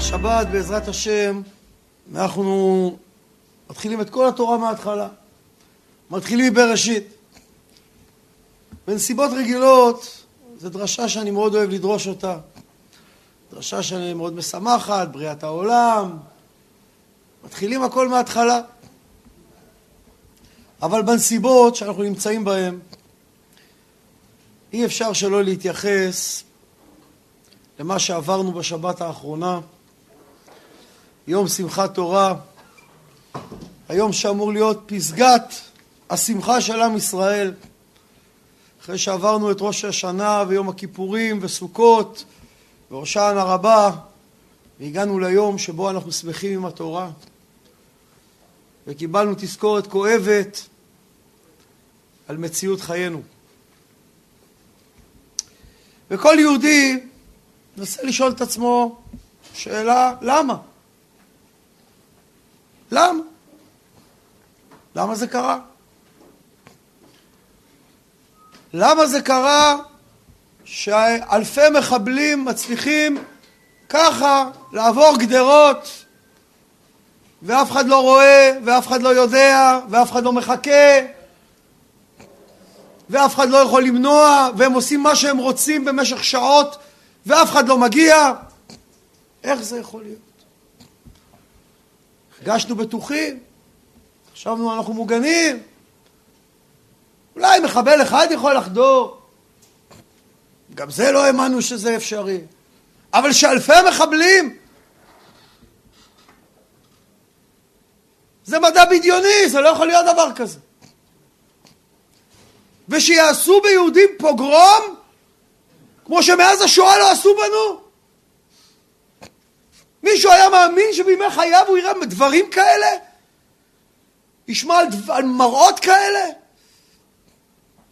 השבת בעזרת השם אנחנו מתחילים את כל התורה מההתחלה. מתחילים מבראשית. בנסיבות רגילות זו דרשה שאני מאוד אוהב לדרוש אותה. דרשה שאני מאוד משמחת, בריאת העולם. מתחילים הכל מההתחלה. אבל בנסיבות שאנחנו נמצאים בהן אי אפשר שלא להתייחס למה שעברנו בשבת האחרונה, יום שמחת תורה, היום שאמור להיות פסגת השמחה של עם ישראל, אחרי שעברנו את ראש השנה ויום הכיפורים וסוכות והושענא רבה, והגענו ליום שבו אנחנו שמחים עם התורה, וקיבלנו תזכורת כואבת על מציאות חיינו. וכל יהודי מנסה לשאול את עצמו שאלה, למה? למה? למה זה קרה? למה זה קרה שאלפי מחבלים מצליחים ככה לעבור גדרות ואף אחד לא רואה ואף אחד לא יודע ואף אחד לא מחכה ואף אחד לא יכול למנוע והם עושים מה שהם רוצים במשך שעות ואף אחד לא מגיע. איך זה יכול להיות? הרגשנו בטוחים, חשבנו אנחנו מוגנים, אולי מחבל אחד יכול לחדור, גם זה לא האמנו שזה אפשרי, אבל שאלפי מחבלים זה מדע בדיוני, זה לא יכול להיות דבר כזה. ושיעשו ביהודים פוגרום כמו שמאז השואה לא עשו בנו? מישהו היה מאמין שבימי חייו הוא יראה דברים כאלה? ישמע על, דבר, על מראות כאלה?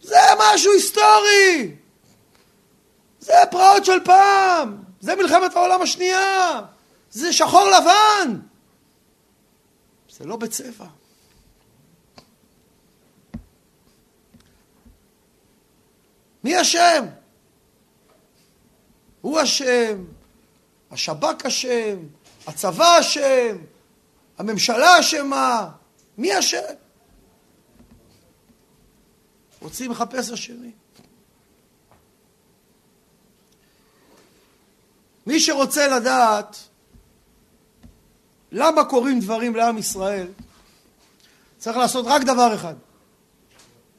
זה משהו היסטורי. זה פרעות של פעם. זה מלחמת העולם השנייה. זה שחור לבן. זה לא בצבע. מי אשם? הוא אשם, השב"כ אשם, הצבא אשם, הממשלה אשמה, מי אשם? רוצים לחפש אשמים. מי שרוצה לדעת למה קורים דברים לעם ישראל, צריך לעשות רק דבר אחד,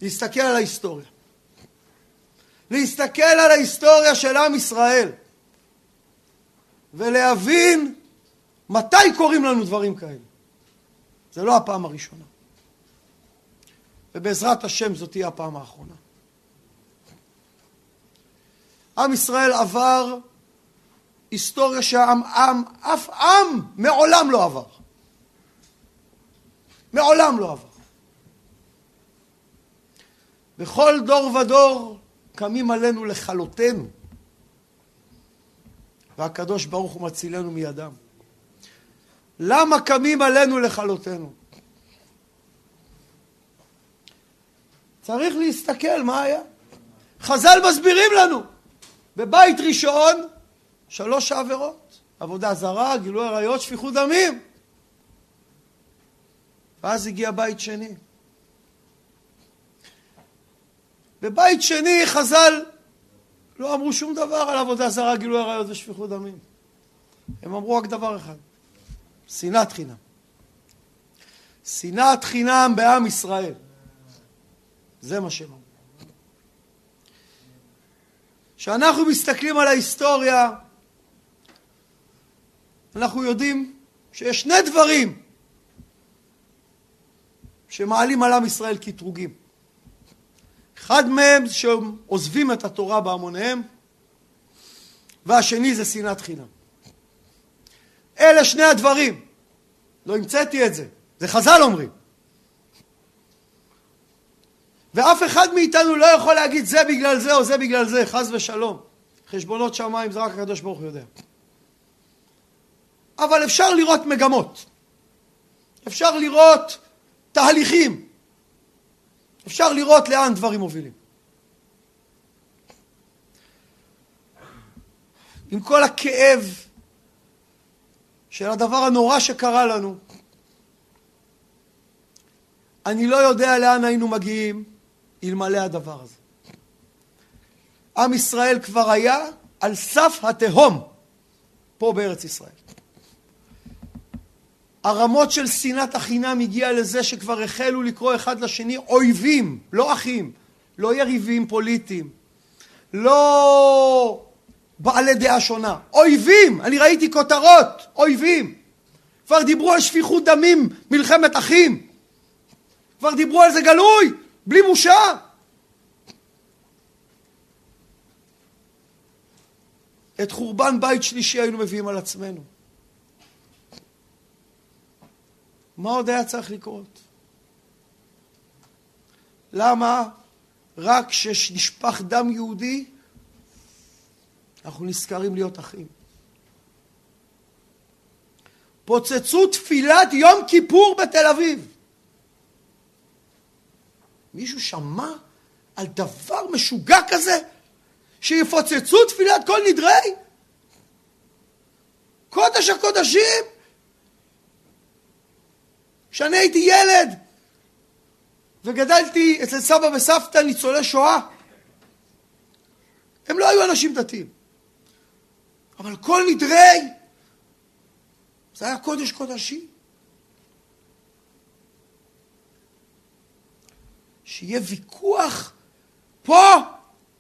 להסתכל על ההיסטוריה. להסתכל על ההיסטוריה של עם ישראל ולהבין מתי קורים לנו דברים כאלה. זה לא הפעם הראשונה. ובעזרת השם זאת תהיה הפעם האחרונה. עם ישראל עבר היסטוריה שהעם, עם, אף עם מעולם לא עבר. מעולם לא עבר. בכל דור ודור קמים עלינו לכלותנו, והקדוש ברוך הוא מצילנו מידם. למה קמים עלינו לכלותנו? צריך להסתכל מה היה. חז"ל מסבירים לנו, בבית ראשון שלוש עבירות, עבודה זרה, גילוי עריות, שפיכות דמים. ואז הגיע בית שני. בבית שני חז"ל לא אמרו שום דבר על עבודה זרה, גילוי עריות ושפיכות דמים. הם אמרו רק דבר אחד, שנאת חינם. שנאת חינם בעם ישראל. זה מה שהם אמרו. כשאנחנו מסתכלים על ההיסטוריה, אנחנו יודעים שיש שני דברים שמעלים על עם ישראל קטרוגים. אחד מהם שעוזבים את התורה בהמוניהם, והשני זה שנאת חינם. אלה שני הדברים. לא המצאתי את זה, זה חז"ל אומרים. ואף אחד מאיתנו לא יכול להגיד זה בגלל זה או זה בגלל זה, חס ושלום. חשבונות שמיים זה רק הקדוש ברוך הוא יודע. אבל אפשר לראות מגמות. אפשר לראות תהליכים. אפשר לראות לאן דברים מובילים. עם כל הכאב של הדבר הנורא שקרה לנו. אני לא יודע לאן היינו מגיעים אלמלא הדבר הזה. עם ישראל כבר היה על סף התהום פה בארץ ישראל. הרמות של שנאת החינם הגיעה לזה שכבר החלו לקרוא אחד לשני אויבים, לא אחים, לא יריבים פוליטיים, לא בעלי דעה שונה, אויבים, אני ראיתי כותרות, אויבים. כבר דיברו על שפיכות דמים, מלחמת אחים. כבר דיברו על זה גלוי, בלי בושה. את חורבן בית שלישי היינו מביאים על עצמנו. מה עוד היה צריך לקרות? למה רק כשנשפך דם יהודי אנחנו נזכרים להיות אחים? פוצצו תפילת יום כיפור בתל אביב. מישהו שמע על דבר משוגע כזה? שיפוצצו תפילת כל נדרי? קודש הקודשים? כשאני הייתי ילד וגדלתי אצל סבא וסבתא ניצולי שואה, הם לא היו אנשים דתיים. אבל כל נדרי, זה היה קודש קודשים. שיהיה ויכוח פה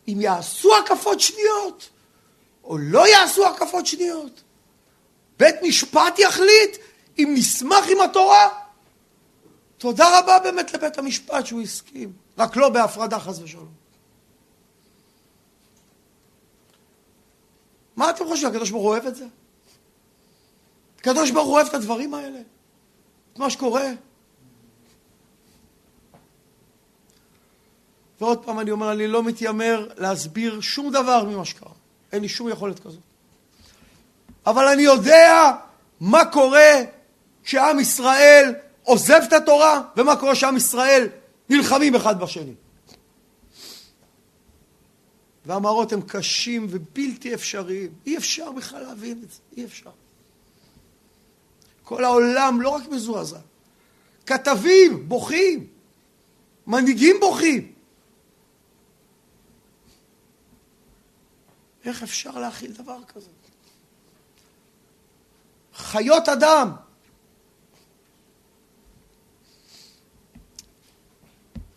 אם יעשו הקפות שניות או לא יעשו הקפות שניות. בית משפט יחליט אם נסמך עם התורה. תודה רבה באמת לבית המשפט שהוא הסכים, רק לא בהפרדה חס ושלום. מה אתם חושבים, הקדוש ברוך הוא אוהב את זה? הקדוש ברוך הוא אוהב את הדברים האלה? את מה שקורה? ועוד פעם אני אומר, אני לא מתיימר להסביר שום דבר ממה שקרה. אין לי שום יכולת כזאת. אבל אני יודע מה קורה כשעם ישראל עוזב את התורה, ומה קורה כשעם ישראל נלחמים אחד בשני. והמראות הם קשים ובלתי אפשריים. אי אפשר בכלל להבין את זה, אי אפשר. כל העולם לא רק מזועזע, כתבים בוכים, מנהיגים בוכים. איך אפשר להכיל דבר כזה? חיות אדם.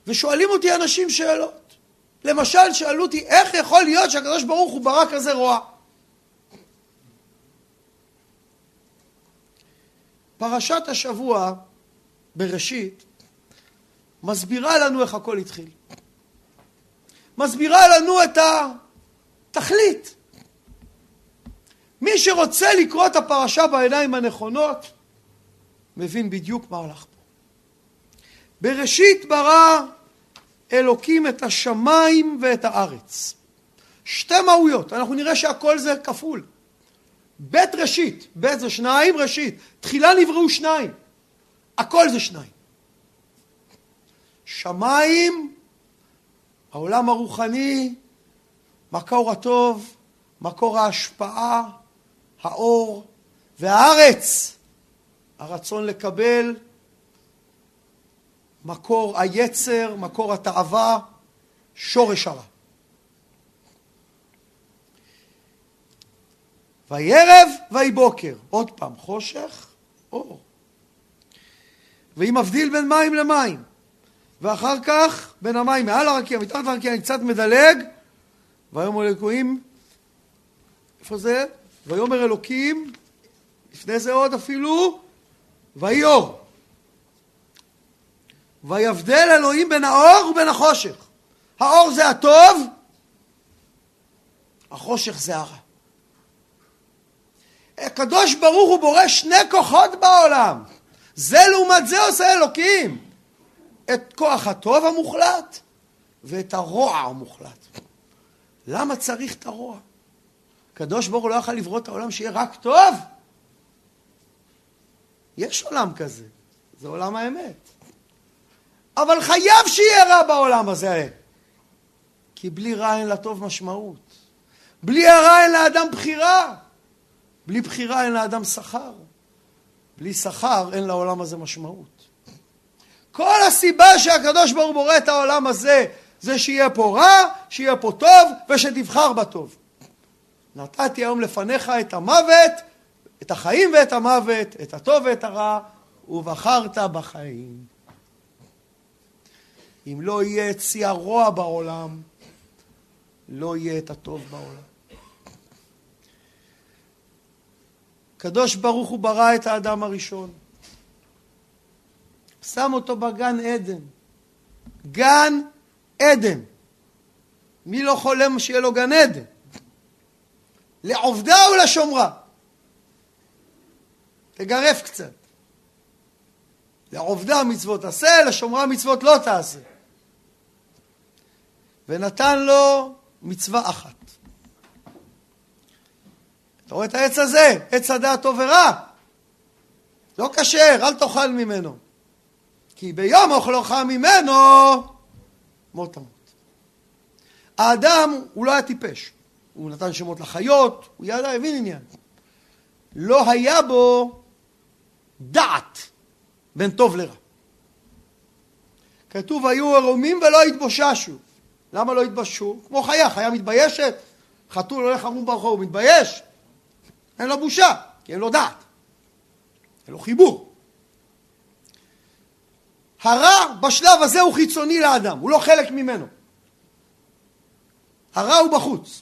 ושואלים אותי אנשים שאלות. למשל, שאלו אותי, איך יכול להיות שהקדוש ברוך הוא ברא כזה רוע? פרשת השבוע, בראשית, מסבירה לנו איך הכל התחיל. מסבירה לנו את התכלית. מי שרוצה לקרוא את הפרשה בעיניים הנכונות, מבין בדיוק מה הלך פה. בראשית ברא אלוקים את השמיים ואת הארץ. שתי מהויות, אנחנו נראה שהכל זה כפול. בית ראשית, בית זה שניים, ראשית. תחילה נבראו שניים. הכל זה שניים. שמיים, העולם הרוחני, מקור הטוב, מקור ההשפעה, האור, והארץ, הרצון לקבל, מקור היצר, מקור התאווה, שורש הרע. ויהי ערב ויהי בוקר, עוד פעם, חושך, אור. והיא מבדיל בין מים למים, ואחר כך בין המים מעל הרקיע, מתחת הרקיע, אני קצת מדלג, ויאמר אלוקים, איפה זה? ויאמר אלוקים, לפני זה עוד אפילו, ויהי אור. ויבדל אלוהים בין האור ובין החושך. האור זה הטוב, החושך זה הרע. הקדוש ברוך הוא בורא שני כוחות בעולם. זה לעומת זה עושה אלוקים. את כוח הטוב המוחלט ואת הרוע המוחלט. למה צריך את הרוע? הקדוש ברוך הוא לא יכול לברוא את העולם שיהיה רק טוב? יש עולם כזה, זה עולם האמת. אבל חייב שיהיה רע בעולם הזה. כי בלי רע אין לטוב משמעות. בלי הרע אין לאדם בחירה. בלי בחירה אין לאדם שכר. בלי שכר אין לעולם הזה משמעות. כל הסיבה שהקדוש ברוך הוא בורא את העולם הזה זה שיהיה פה רע, שיהיה פה טוב ושתבחר בטוב. נתתי היום לפניך את המוות, את החיים ואת המוות, את הטוב ואת הרע, ובחרת בחיים. אם לא יהיה את שיא הרוע בעולם, לא יהיה את הטוב בעולם. הקדוש ברוך הוא ברא את האדם הראשון. שם אותו בגן עדן. גן עדן. מי לא חולם שיהיה לו גן עדן? לעובדה ולשומרה. תגרף קצת. לעובדה מצוות עשה, לשומרה מצוות לא תעשה. ונתן לו מצווה אחת. אתה רואה את העץ הזה? עץ הדעת טוב ורע. לא כשר, אל תאכל ממנו. כי ביום אוכלך ממנו, מות תמות. האדם הוא לא היה טיפש. הוא נתן שמות לחיות, הוא ידע, הבין עניין. לא היה בו דעת בין טוב לרע. כתוב, היו ערומים ולא התבוששו. למה לא התבששו? כמו חיה, חיה מתביישת, חתול הולך ערום ברחוב, הוא מתבייש? אין לו בושה, כי אין לו דעת. אין לו חיבור. הרע בשלב הזה הוא חיצוני לאדם, הוא לא חלק ממנו. הרע הוא בחוץ.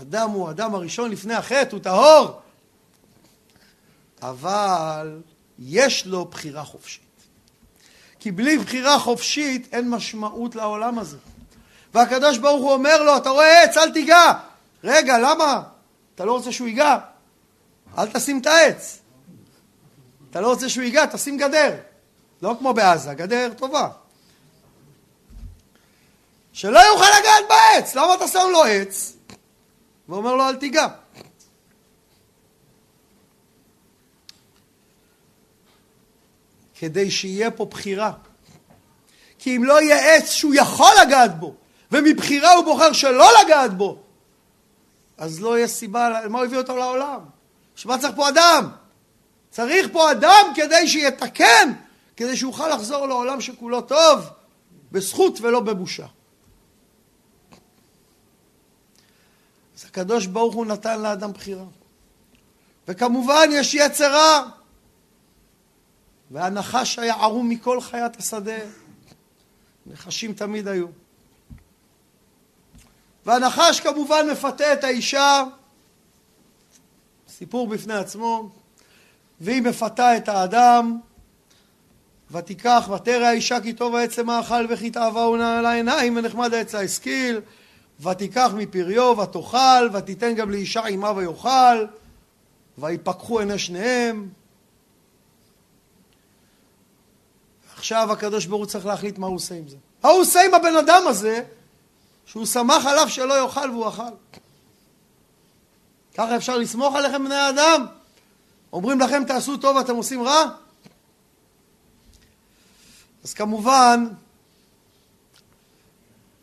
אדם הוא אדם הראשון לפני החטא, הוא טהור. אבל יש לו בחירה חופשית. כי בלי בחירה חופשית אין משמעות לעולם הזה. והקדוש ברוך הוא אומר לו, אתה רואה עץ, אל תיגע. רגע, למה? אתה לא רוצה שהוא ייגע? אל תשים את העץ. אתה לא רוצה שהוא ייגע, תשים גדר. לא כמו בעזה, גדר טובה. שלא יוכל לגעת בעץ, למה אתה שם לו עץ? ואומר לו אל תיגע. כדי שיהיה פה בחירה. כי אם לא יהיה עץ שהוא יכול לגעת בו, ומבחירה הוא בוחר שלא לגעת בו, אז לא יהיה סיבה, מה הוא הביא אותו לעולם? שמה צריך פה אדם? צריך פה אדם כדי שיתקן, כדי שיוכל לחזור לעולם שכולו טוב, בזכות ולא בבושה. אז הקדוש ברוך הוא נתן לאדם בחירה. וכמובן יש יצר רע. והנחש היה ערום מכל חיית השדה. נחשים תמיד היו. והנחש כמובן מפתה את האישה, סיפור בפני עצמו, והיא מפתה את האדם, ותיקח ותרא האישה כי טוב העצם האכל וכי תאווה על העיניים ונחמד העץ ההשכיל ותיקח מפריו ותאכל ותיתן גם לאישה עמה ויאכל ויפקחו עיני שניהם עכשיו הקדוש ברוך הוא צריך להחליט מה הוא עושה עם זה. מה הוא עושה עם הבן אדם הזה שהוא שמח עליו שלא יאכל והוא אכל? ככה אפשר לסמוך עליכם בני האדם? אומרים לכם תעשו טוב ואתם עושים רע? אז כמובן,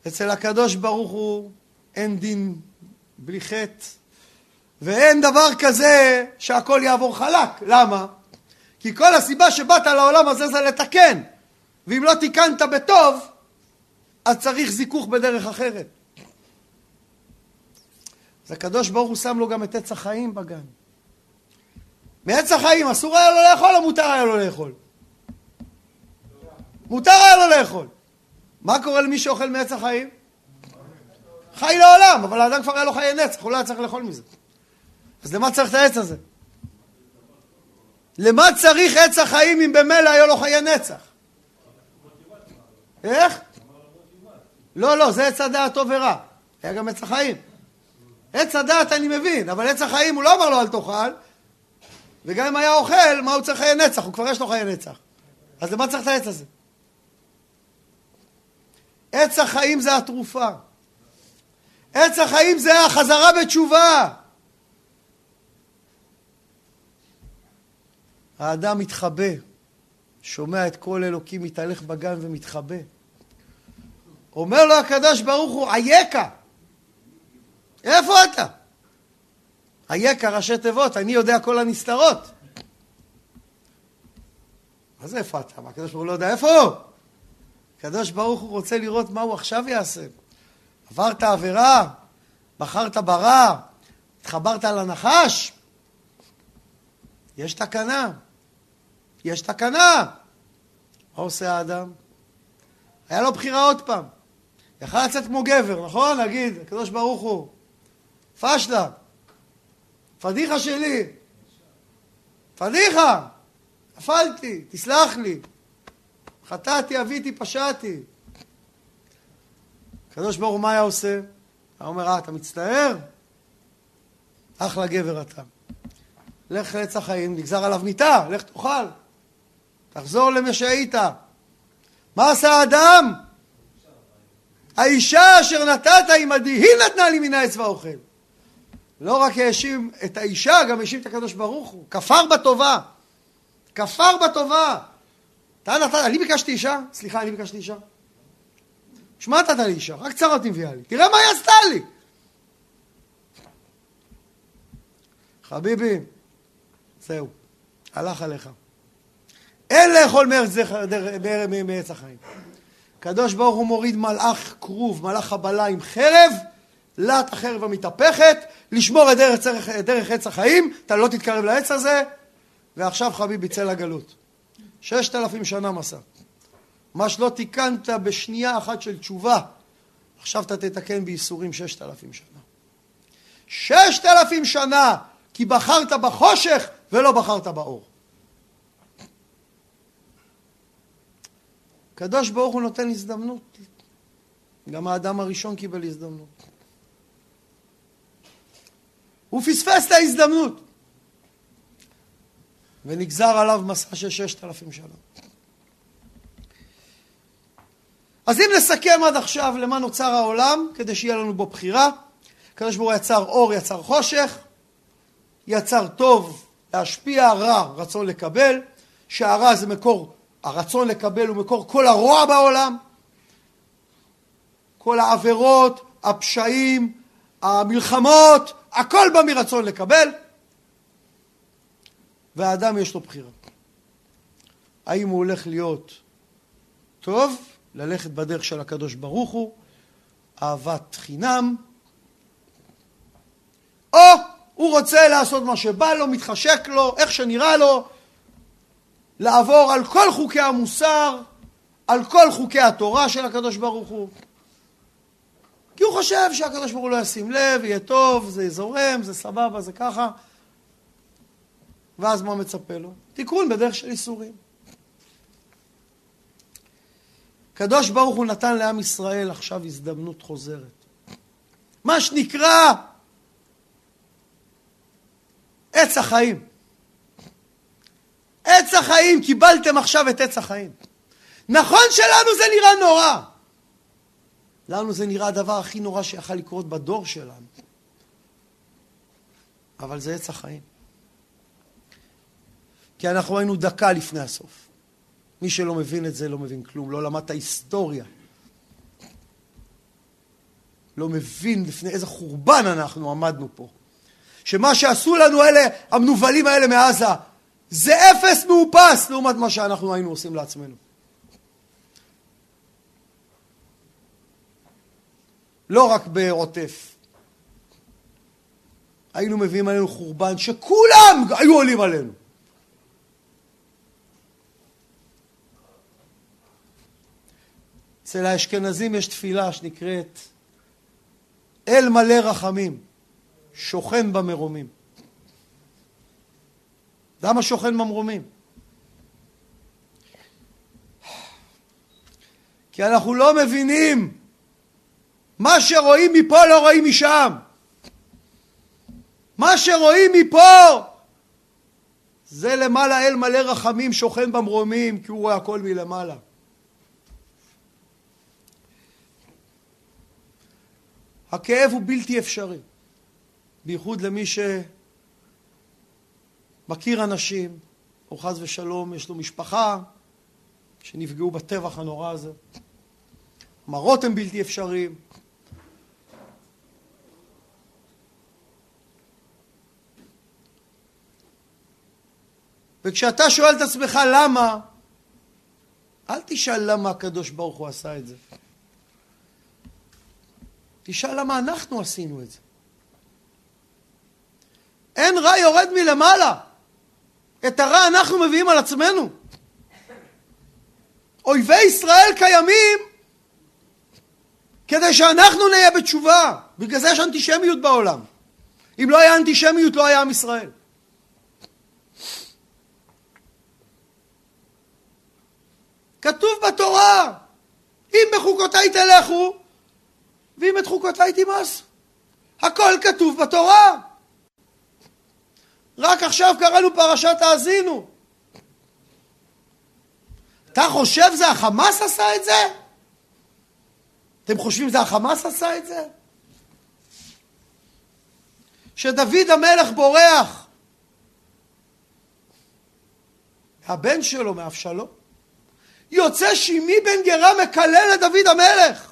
אצל הקדוש ברוך הוא אין דין בלי חטא, ואין דבר כזה שהכל יעבור חלק. למה? כי כל הסיבה שבאת לעולם הזה זה לתקן, ואם לא תיקנת בטוב, אז צריך זיכוך בדרך אחרת. אז הקדוש ברוך הוא שם לו גם את עץ החיים בגן. מעץ החיים אסור היה לו לאכול או מותר היה לו לאכול? מותר היה לו לאכול. מה קורה למי שאוכל מעץ החיים? חי לעולם, אבל האדם כבר היה לו חיי נצח, הוא לא היה צריך לאכול מזה. אז למה צריך את העץ הזה? למה צריך עץ החיים אם במילא היו לו חיי נצח? איך? לא, לא, זה עץ הדעת טוב ורע. היה גם עץ החיים. עץ הדעת אני מבין, אבל עץ החיים הוא לא אמר לו אל תאכל, וגם אם היה אוכל, מה הוא צריך חיי נצח? הוא כבר יש לו חיי נצח. אז למה צריך את העץ הזה? עץ החיים זה התרופה. עץ החיים זה החזרה בתשובה. האדם מתחבא, שומע את כל אלוקים מתהלך בגן ומתחבא. אומר לו הקדוש ברוך הוא, אייכה. איפה אתה? אייכה ראשי תיבות, אני יודע כל הנסתרות. זה איפה אתה? מה הקדוש ברוך הוא לא יודע איפה הוא? הקדוש ברוך הוא רוצה לראות מה הוא עכשיו יעשה. עברת עבירה, בחרת ברע, התחברת לנחש, יש תקנה. יש תקנה. מה עושה האדם? היה לו בחירה עוד פעם. יכל לצאת כמו גבר, נכון? להגיד, הקדוש ברוך הוא, פשלה, פדיחה שלי, פדיחה, נפלתי, תסלח לי, חטאתי, אביתי, פשעתי. הקדוש ברוך הוא מה היה עושה? היה אומר, אה, אתה מצטער? אחלה גבר אתה. לך לעץ החיים, נגזר עליו מיתה, לך תאכל. תחזור למה שהיית. מה עשה האדם? האישה אשר נתת עמדי, היא נתנה לי מן העץ ואוכל. לא רק האשים את האישה, גם האשים את הקדוש ברוך הוא. כפר בטובה. כפר בטובה. אתה נתת, אני ביקשתי אישה? סליחה, אני ביקשתי אישה? שמע נתת לי אישה? רק צרות מביאה לי. תראה מה היא עשתה לי. חביבי, זהו, הלך עליך. אין לאכול מעץ החיים. הקדוש ברוך הוא מוריד מלאך כרוב, מלאך חבלה עם חרב, לת החרב המתהפכת, לשמור את דרך, את דרך עץ החיים, אתה לא תתקרב לעץ הזה, ועכשיו חביבי צא לגלות. ששת אלפים שנה מסע. מה שלא תיקנת בשנייה אחת של תשובה, עכשיו אתה תתקן בייסורים ששת אלפים שנה. ששת אלפים שנה, כי בחרת בחושך ולא בחרת באור. הקדוש ברוך הוא נותן הזדמנות. גם האדם הראשון קיבל הזדמנות. הוא פספס את ההזדמנות. ונגזר עליו מסע של ששת אלפים שנה. אז אם נסכם עד עכשיו למה נוצר העולם, כדי שיהיה לנו בו בחירה, הקדוש ברוך הוא יצר אור, יצר חושך, יצר טוב, להשפיע, רע, רצון לקבל, שהרע זה מקור הרצון לקבל הוא מקור כל הרוע בעולם, כל העבירות, הפשעים, המלחמות, הכל בא מרצון לקבל, והאדם יש לו בחירה. האם הוא הולך להיות טוב, ללכת בדרך של הקדוש ברוך הוא, אהבת חינם, או הוא רוצה לעשות מה שבא לו, מתחשק לו, איך שנראה לו, לעבור על כל חוקי המוסר, על כל חוקי התורה של הקדוש ברוך הוא. כי הוא חושב שהקדוש ברוך הוא לא ישים לב, יהיה טוב, זה זורם, זה סבבה, זה ככה. ואז מה מצפה לו? תיקון בדרך של איסורים. הקדוש ברוך הוא נתן לעם ישראל עכשיו הזדמנות חוזרת. מה שנקרא עץ החיים. עץ החיים, קיבלתם עכשיו את עץ החיים. נכון שלנו זה נראה נורא. לנו זה נראה הדבר הכי נורא שיכל לקרות בדור שלנו. אבל זה עץ החיים. כי אנחנו היינו דקה לפני הסוף. מי שלא מבין את זה לא מבין כלום, לא למד את ההיסטוריה. לא מבין לפני איזה חורבן אנחנו עמדנו פה. שמה שעשו לנו אלה, המנוולים האלה מעזה, זה אפס מאופס לעומת מה שאנחנו היינו עושים לעצמנו. לא רק בעוטף. היינו מביאים עלינו חורבן שכולם היו עולים עלינו. אצל האשכנזים יש תפילה שנקראת אל מלא רחמים, שוכן במרומים. למה שוכן ממרומים? כי אנחנו לא מבינים מה שרואים מפה לא רואים משם. מה שרואים מפה זה למעלה אל מלא רחמים שוכן במרומים כי הוא רואה הכל מלמעלה. הכאב הוא בלתי אפשרי, בייחוד למי ש... מכיר אנשים, או חס ושלום יש לו משפחה שנפגעו בטבח הנורא הזה. מראות הם בלתי אפשריים. וכשאתה שואל את עצמך למה, אל תשאל למה הקדוש ברוך הוא עשה את זה. תשאל למה אנחנו עשינו את זה. אין רע יורד מלמעלה. את הרע אנחנו מביאים על עצמנו. אויבי ישראל קיימים כדי שאנחנו נהיה בתשובה. בגלל זה יש אנטישמיות בעולם. אם לא היה אנטישמיות לא היה עם ישראל. כתוב בתורה, אם בחוקותיי תלכו, ואם את חוקותיי תמאסו. הכל כתוב בתורה. רק עכשיו קראנו פרשת האזינו. אתה חושב זה החמאס עשה את זה? אתם חושבים זה החמאס עשה את זה? שדוד המלך בורח הבן שלו מאבשלום יוצא שימי בן גרה מקלל את דוד המלך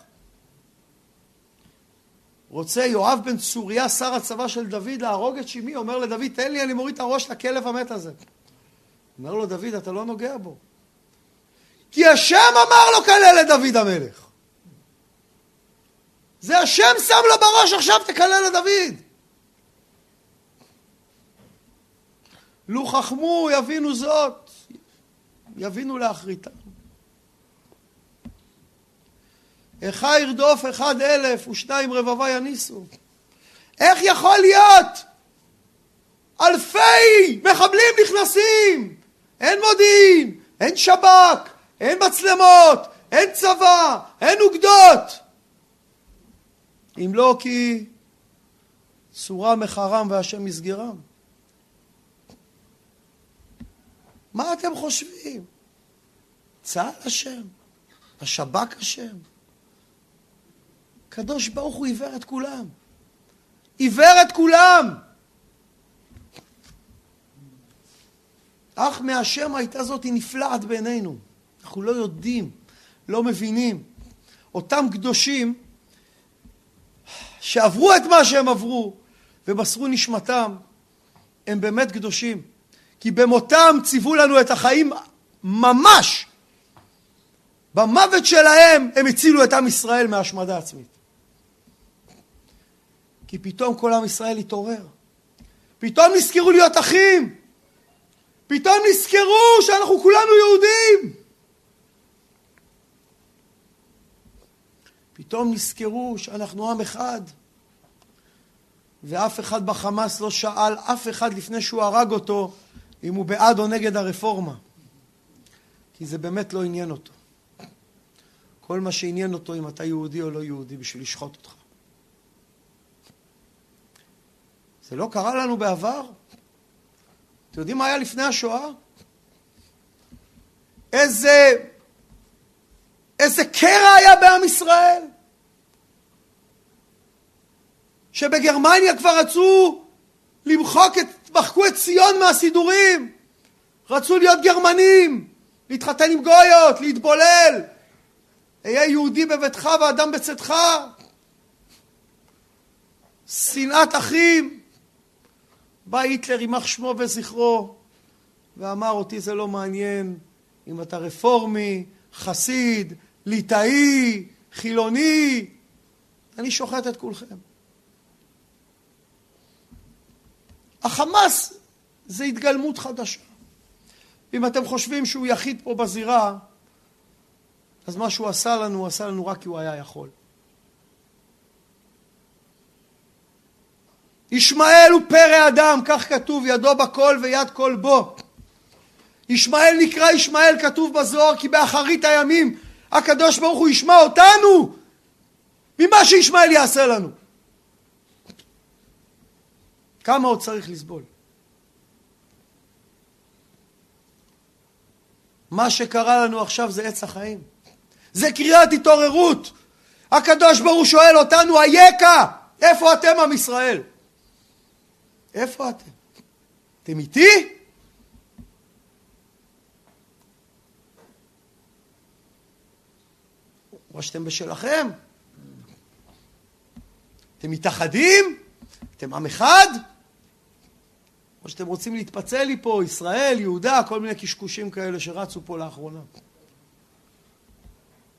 רוצה יואב בן צוריה, שר הצבא של דוד, להרוג את שימי, אומר לדוד, תן לי, אני מוריד את הראש לכלב המת הזה. אומר לו דוד, אתה לא נוגע בו. כי השם אמר לו כלל את דוד המלך. זה השם שם לו בראש, עכשיו תקלל את דוד. לו חכמו יבינו זאת, יבינו לאחריתם. איכה ירדוף אחד אלף ושניים רבבה יניסו. איך יכול להיות? אלפי מחבלים נכנסים, אין מודיעין, אין שב"כ, אין מצלמות, אין צבא, אין אוגדות. אם לא כי צורה מחרם והשם מסגרם. מה אתם חושבים? צה"ל אשם? השב"כ אשם? הקדוש ברוך הוא עיוור את כולם. עיוור את כולם! אך מהשם הייתה זאת היא נפלאת בעינינו. אנחנו לא יודעים, לא מבינים. אותם קדושים שעברו את מה שהם עברו ומסרו נשמתם, הם באמת קדושים. כי במותם ציוו לנו את החיים ממש. במוות שלהם הם הצילו את עם ישראל מהשמדה עצמית. כי פתאום כל עם ישראל התעורר. פתאום נזכרו להיות אחים. פתאום נזכרו שאנחנו כולנו יהודים. פתאום נזכרו שאנחנו עם אחד. ואף אחד בחמאס לא שאל אף אחד לפני שהוא הרג אותו אם הוא בעד או נגד הרפורמה. כי זה באמת לא עניין אותו. כל מה שעניין אותו אם אתה יהודי או לא יהודי בשביל לשחוט אותך. זה לא קרה לנו בעבר? אתם יודעים מה היה לפני השואה? איזה, איזה קרע היה בעם ישראל? שבגרמניה כבר רצו למחוק את, מחקו את ציון מהסידורים. רצו להיות גרמנים, להתחתן עם גויות, להתבולל. אהיה יהודי בביתך ואדם בצאתך. שנאת אחים. בא היטלר, יימח שמו וזכרו, ואמר אותי זה לא מעניין אם אתה רפורמי, חסיד, ליטאי, חילוני, אני שוחט את כולכם. החמאס זה התגלמות חדשה. אם אתם חושבים שהוא יחיד פה בזירה, אז מה שהוא עשה לנו, הוא עשה לנו רק כי הוא היה יכול. ישמעאל הוא פרא אדם, כך כתוב, ידו בכל ויד כל בו. ישמעאל נקרא ישמעאל, כתוב בזוהר, כי באחרית הימים הקדוש ברוך הוא ישמע אותנו ממה שישמעאל יעשה לנו. כמה עוד צריך לסבול? מה שקרה לנו עכשיו זה עץ החיים. זה קריאת התעוררות. הקדוש ברוך הוא שואל אותנו, אייכה? איפה אתם עם ישראל? איפה אתם? אתם איתי? או שאתם בשלכם? אתם מתאחדים? אתם עם אחד? או שאתם רוצים להתפצל לי פה, ישראל, יהודה, כל מיני קשקושים כאלה שרצו פה לאחרונה.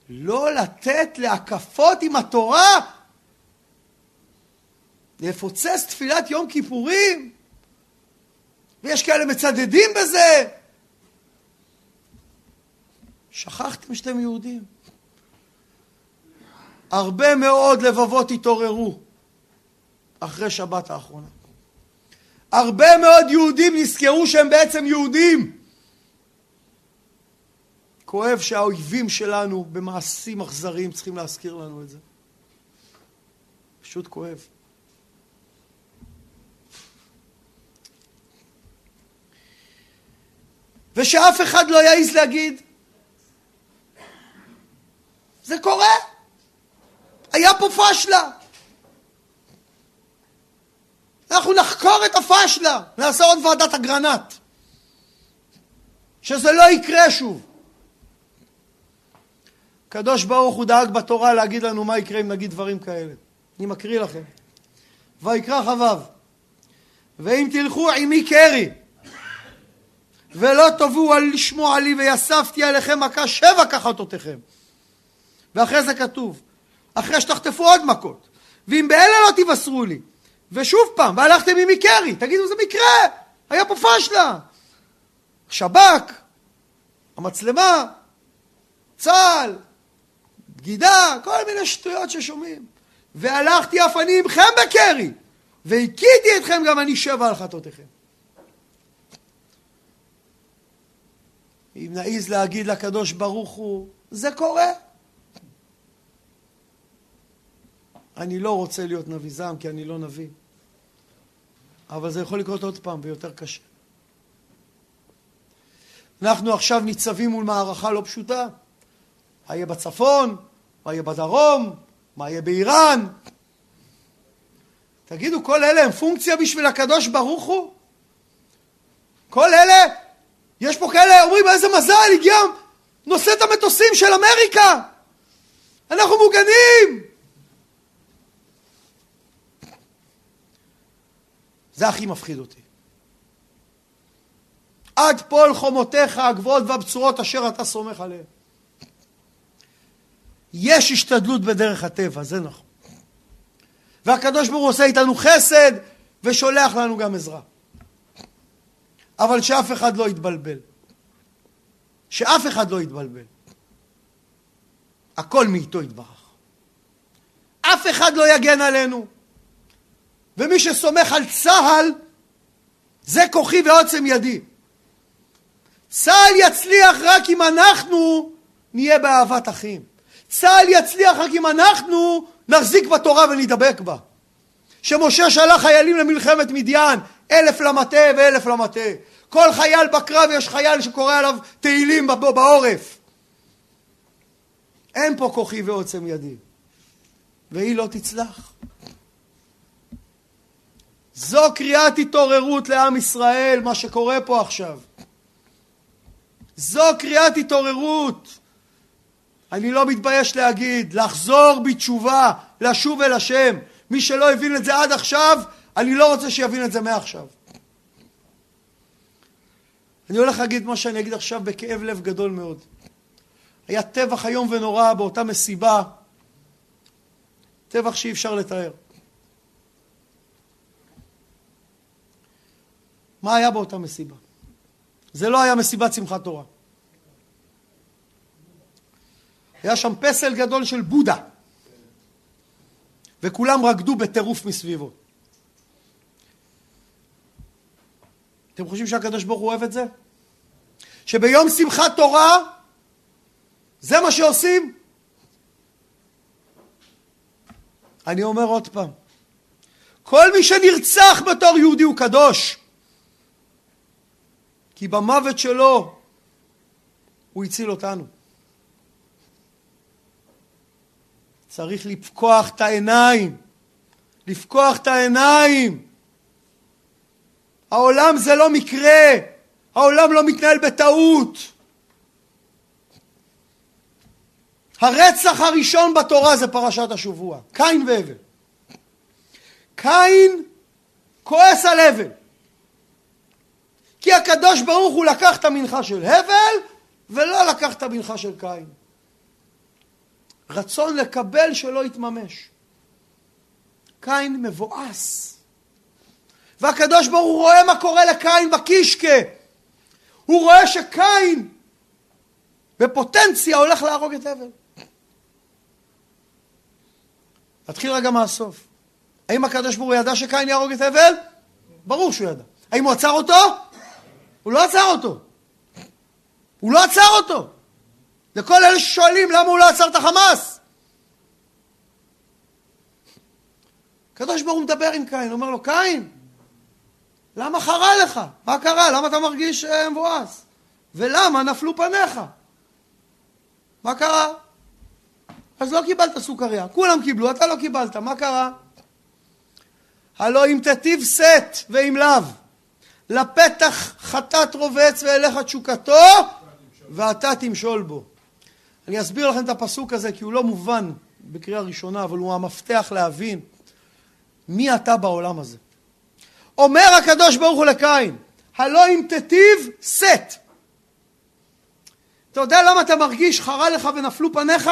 לא לתת להקפות עם התורה, לפוצץ תפילת יום כיפורים, ויש כאלה מצדדים בזה. שכחתם שאתם יהודים. הרבה מאוד לבבות התעוררו אחרי שבת האחרונה. הרבה מאוד יהודים נזכרו שהם בעצם יהודים. כואב שהאויבים שלנו במעשים אכזריים צריכים להזכיר לנו את זה. פשוט כואב. ושאף אחד לא יעז להגיד, זה קורה, היה פה פשלה. אנחנו נחקור את הפשלה, נעשה עוד ועדת אגרנט. שזה לא יקרה שוב. הקדוש ברוך הוא דאג בתורה להגיד לנו מה יקרה אם נגיד דברים כאלה. אני מקריא לכם. ויקרא חבב ואם תלכו עמי קרי ולא תבואו על לשמוע לי ויספתי עליכם מכה שבע כחתותיכם ואחרי זה כתוב אחרי שתחטפו עוד מכות ואם באלה לא תבשרו לי ושוב פעם והלכתם עמי קרי תגידו זה מקרה היה פה פשלה שב"כ המצלמה צה"ל בגידה, כל מיני שטויות ששומעים. והלכתי אף אני עמכם בקרי, והכיתי אתכם גם אני שבע על חטאותיכם. אם נעיז להגיד לקדוש ברוך הוא, זה קורה. אני לא רוצה להיות נביא זעם כי אני לא נביא. אבל זה יכול לקרות עוד פעם ויותר קשה. אנחנו עכשיו ניצבים מול מערכה לא פשוטה. מה יהיה בצפון? מה יהיה בדרום? מה יהיה באיראן? תגידו, כל אלה הם פונקציה בשביל הקדוש ברוך הוא? כל אלה, יש פה כאלה, אומרים, איזה מזל, הגיע נושאת המטוסים של אמריקה! אנחנו מוגנים! זה הכי מפחיד אותי. עד פול חומותיך הגבוהות והבצורות אשר אתה סומך עליהן. יש השתדלות בדרך הטבע, זה נכון. והקדוש ברוך הוא עושה איתנו חסד ושולח לנו גם עזרה. אבל שאף אחד לא יתבלבל. שאף אחד לא יתבלבל. הכל מאיתו יתברך. אף אחד לא יגן עלינו. ומי שסומך על צה"ל, זה כוחי ועוצם ידי. צה"ל יצליח רק אם אנחנו נהיה באהבת אחים. צה"ל יצליח רק אם אנחנו נחזיק בתורה ונדבק בה. שמשה שלח חיילים למלחמת מדיין, אלף למטה ואלף למטה. כל חייל בקרב יש חייל שקורא עליו תהילים בעורף. אין פה כוחי ועוצם ידי. והיא לא תצלח. זו קריאת התעוררות לעם ישראל, מה שקורה פה עכשיו. זו קריאת התעוררות. אני לא מתבייש להגיד, לחזור בתשובה, לשוב אל השם. מי שלא הבין את זה עד עכשיו, אני לא רוצה שיבין את זה מעכשיו. אני הולך להגיד מה שאני אגיד עכשיו בכאב לב גדול מאוד. היה טבח איום ונורא באותה מסיבה, טבח שאי אפשר לתאר. מה היה באותה מסיבה? זה לא היה מסיבת שמחת תורה. היה שם פסל גדול של בודה. וכולם רקדו בטירוף מסביבו. אתם חושבים שהקדוש ברוך הוא אוהב את זה? שביום שמחת תורה זה מה שעושים? אני אומר עוד פעם, כל מי שנרצח בתור יהודי הוא קדוש, כי במוות שלו הוא הציל אותנו. צריך לפקוח את העיניים. לפקוח את העיניים. העולם זה לא מקרה, העולם לא מתנהל בטעות. הרצח הראשון בתורה זה פרשת השבוע, קין והבל. קין כועס על הבל. כי הקדוש ברוך הוא לקח את המנחה של הבל ולא לקח את המנחה של קין. רצון לקבל שלא יתממש. קין מבואס. והקדוש ברוך הוא רואה מה קורה לקין בקישקה. הוא רואה שקין בפוטנציה הולך להרוג את הבל. נתחיל רגע מהסוף. האם הקדוש ברוך הוא ידע שקין יהרוג את הבל? ברור שהוא ידע. האם הוא עצר אותו? הוא לא עצר אותו. הוא לא עצר אותו. לכל אלה ששואלים למה הוא לא עצר את החמאס. הקדוש ברוך הוא מדבר עם קין, אומר לו, קין, למה חרה לך? מה קרה? למה אתה מרגיש אה, מבואס? ולמה נפלו פניך? מה קרה? אז לא קיבלת סוכריה. כולם קיבלו, אתה לא קיבלת. מה קרה? הלא אם תטיב שאת ואם לאו, לפתח חטאת רובץ ואליך תשוקתו, ואתה תמשול בו. אני אסביר לכם את הפסוק הזה כי הוא לא מובן בקריאה ראשונה, אבל הוא המפתח להבין מי אתה בעולם הזה. אומר הקדוש ברוך הוא לקין, הלא אם תטיב שאת. אתה יודע למה אתה מרגיש חרה לך ונפלו פניך?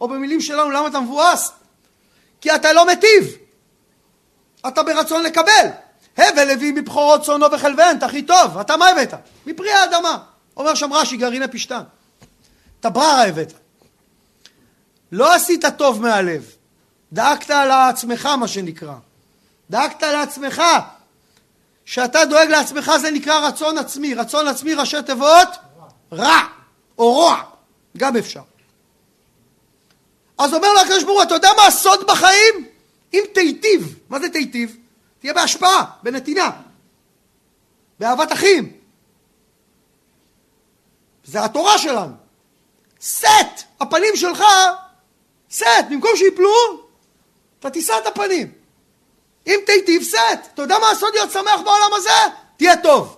או במילים שלנו, למה אתה מבואס? כי אתה לא מטיב. אתה ברצון לקבל. הבל הביא מבכורות צאנו וחלבן, הכי טוב. אתה מה הבאת? מפרי האדמה. אומר שם רש"י, גרעיני פשתן. אתה בררה הבאת. לא עשית טוב מהלב. דאגת לעצמך, מה שנקרא. דאגת לעצמך. שאתה דואג לעצמך זה נקרא רצון עצמי. רצון עצמי ראשי תיבות? רע. או רוע. גם אפשר. אז אומר לו הקדוש ברוך הוא, אתה יודע מה הסוד בחיים? אם תיטיב, מה זה תיטיב? תהיה בהשפעה, בנתינה, באהבת אחים. זה התורה שלנו. סט, הפנים שלך, סט, במקום שיפלו, אתה תישא את הפנים. אם תיטיב סט, אתה יודע מה הסוד להיות שמח בעולם הזה? תהיה טוב,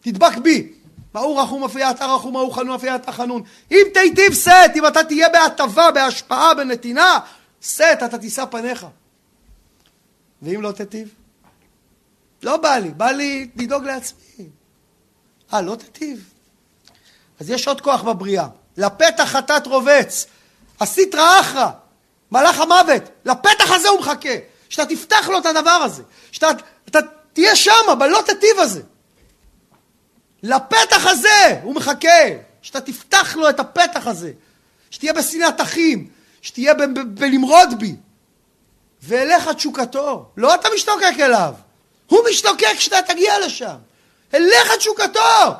תדבק בי. מהו רחום אפייה אתה רחום, מהו חנון אפייה אתה חנון. אם תיטיב סט, אם אתה תהיה בהטבה, בהשפעה, בנתינה, סט, אתה תישא פניך. ואם לא תיטיב? לא בא לי, בא לי לדאוג לעצמי. אה, לא תיטיב? אז יש עוד כוח בבריאה. לפתח חטאת רובץ, הסיטרא אחרא, מלאך המוות, לפתח הזה הוא מחכה. שאתה תפתח לו את הדבר הזה. שאתה תהיה שם, בלא תיטיב הזה. לפתח הזה הוא מחכה, שאתה תפתח לו את הפתח הזה, שתהיה בשנאת אחים, שתהיה בלמרוד בי. ואליך תשוקתו, לא אתה משתוקק אליו, הוא משתוקק כשאתה תגיע לשם. אליך תשוקתו!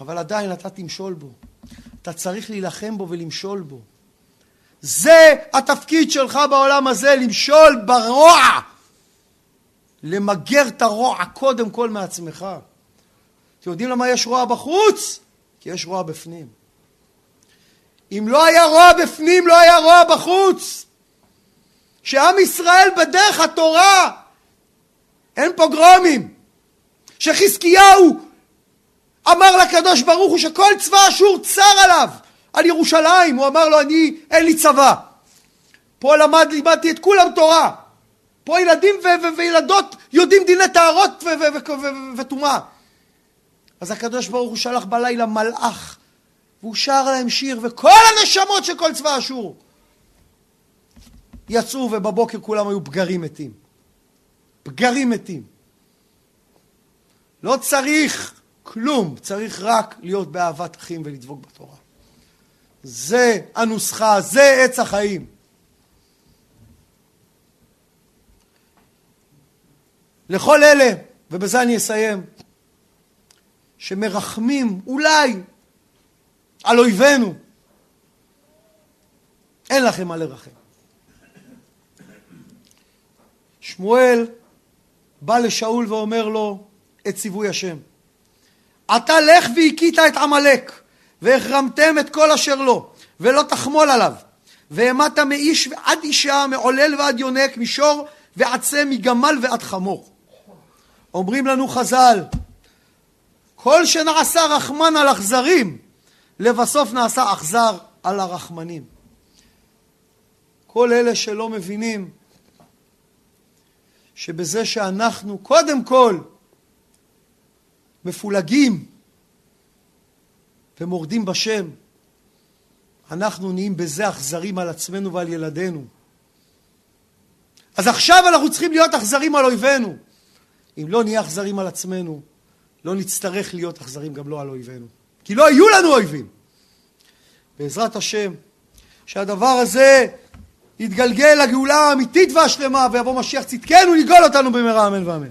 אבל עדיין אתה תמשול בו. אתה צריך להילחם בו ולמשול בו. זה התפקיד שלך בעולם הזה, למשול ברוע. למגר את הרוע קודם כל מעצמך. אתם יודעים למה יש רוע בחוץ? כי יש רוע בפנים. אם לא היה רוע בפנים, לא היה רוע בחוץ. שעם ישראל בדרך התורה אין פוגרומים. שחזקיהו אמר לקדוש ברוך הוא שכל צבא אשור צר עליו, על ירושלים, הוא אמר לו אני, אין לי צבא. פה למד, לימדתי את כולם תורה. פה ילדים וילדות יודעים דיני טהרות וטומאה. אז הקדוש ברוך הוא שלח בלילה מלאך, והוא שר להם שיר, וכל הנשמות של כל צבא אשור יצאו, ובבוקר כולם היו בגרים מתים. בגרים מתים. לא צריך כלום, צריך רק להיות באהבת אחים ולדבוק בתורה. זה הנוסחה, זה עץ החיים. לכל אלה, ובזה אני אסיים, שמרחמים אולי על אויבינו, אין לכם מה לרחם. שמואל בא לשאול ואומר לו את ציווי השם. אתה לך והכית את עמלק, והחרמתם את כל אשר לו, ולא תחמול עליו. והמדת מאיש ועד אישה, מעולל ועד יונק, משור ועצם, מגמל ועד חמור. אומרים לנו חז"ל, כל שנעשה רחמן על אכזרים, לבסוף נעשה אכזר על הרחמנים. כל אלה שלא מבינים שבזה שאנחנו קודם כל מפולגים ומורדים בשם, אנחנו נהיים בזה אכזרים על עצמנו ועל ילדינו. אז עכשיו אנחנו צריכים להיות אכזרים על אויבינו. אם לא נהיה אכזרים על עצמנו, לא נצטרך להיות אכזרים גם לא על אויבינו. כי לא יהיו לנו אויבים. בעזרת השם, שהדבר הזה יתגלגל לגאולה האמיתית והשלמה, ויבוא משיח צדקנו לגאול אותנו במהרה אמן ואמן.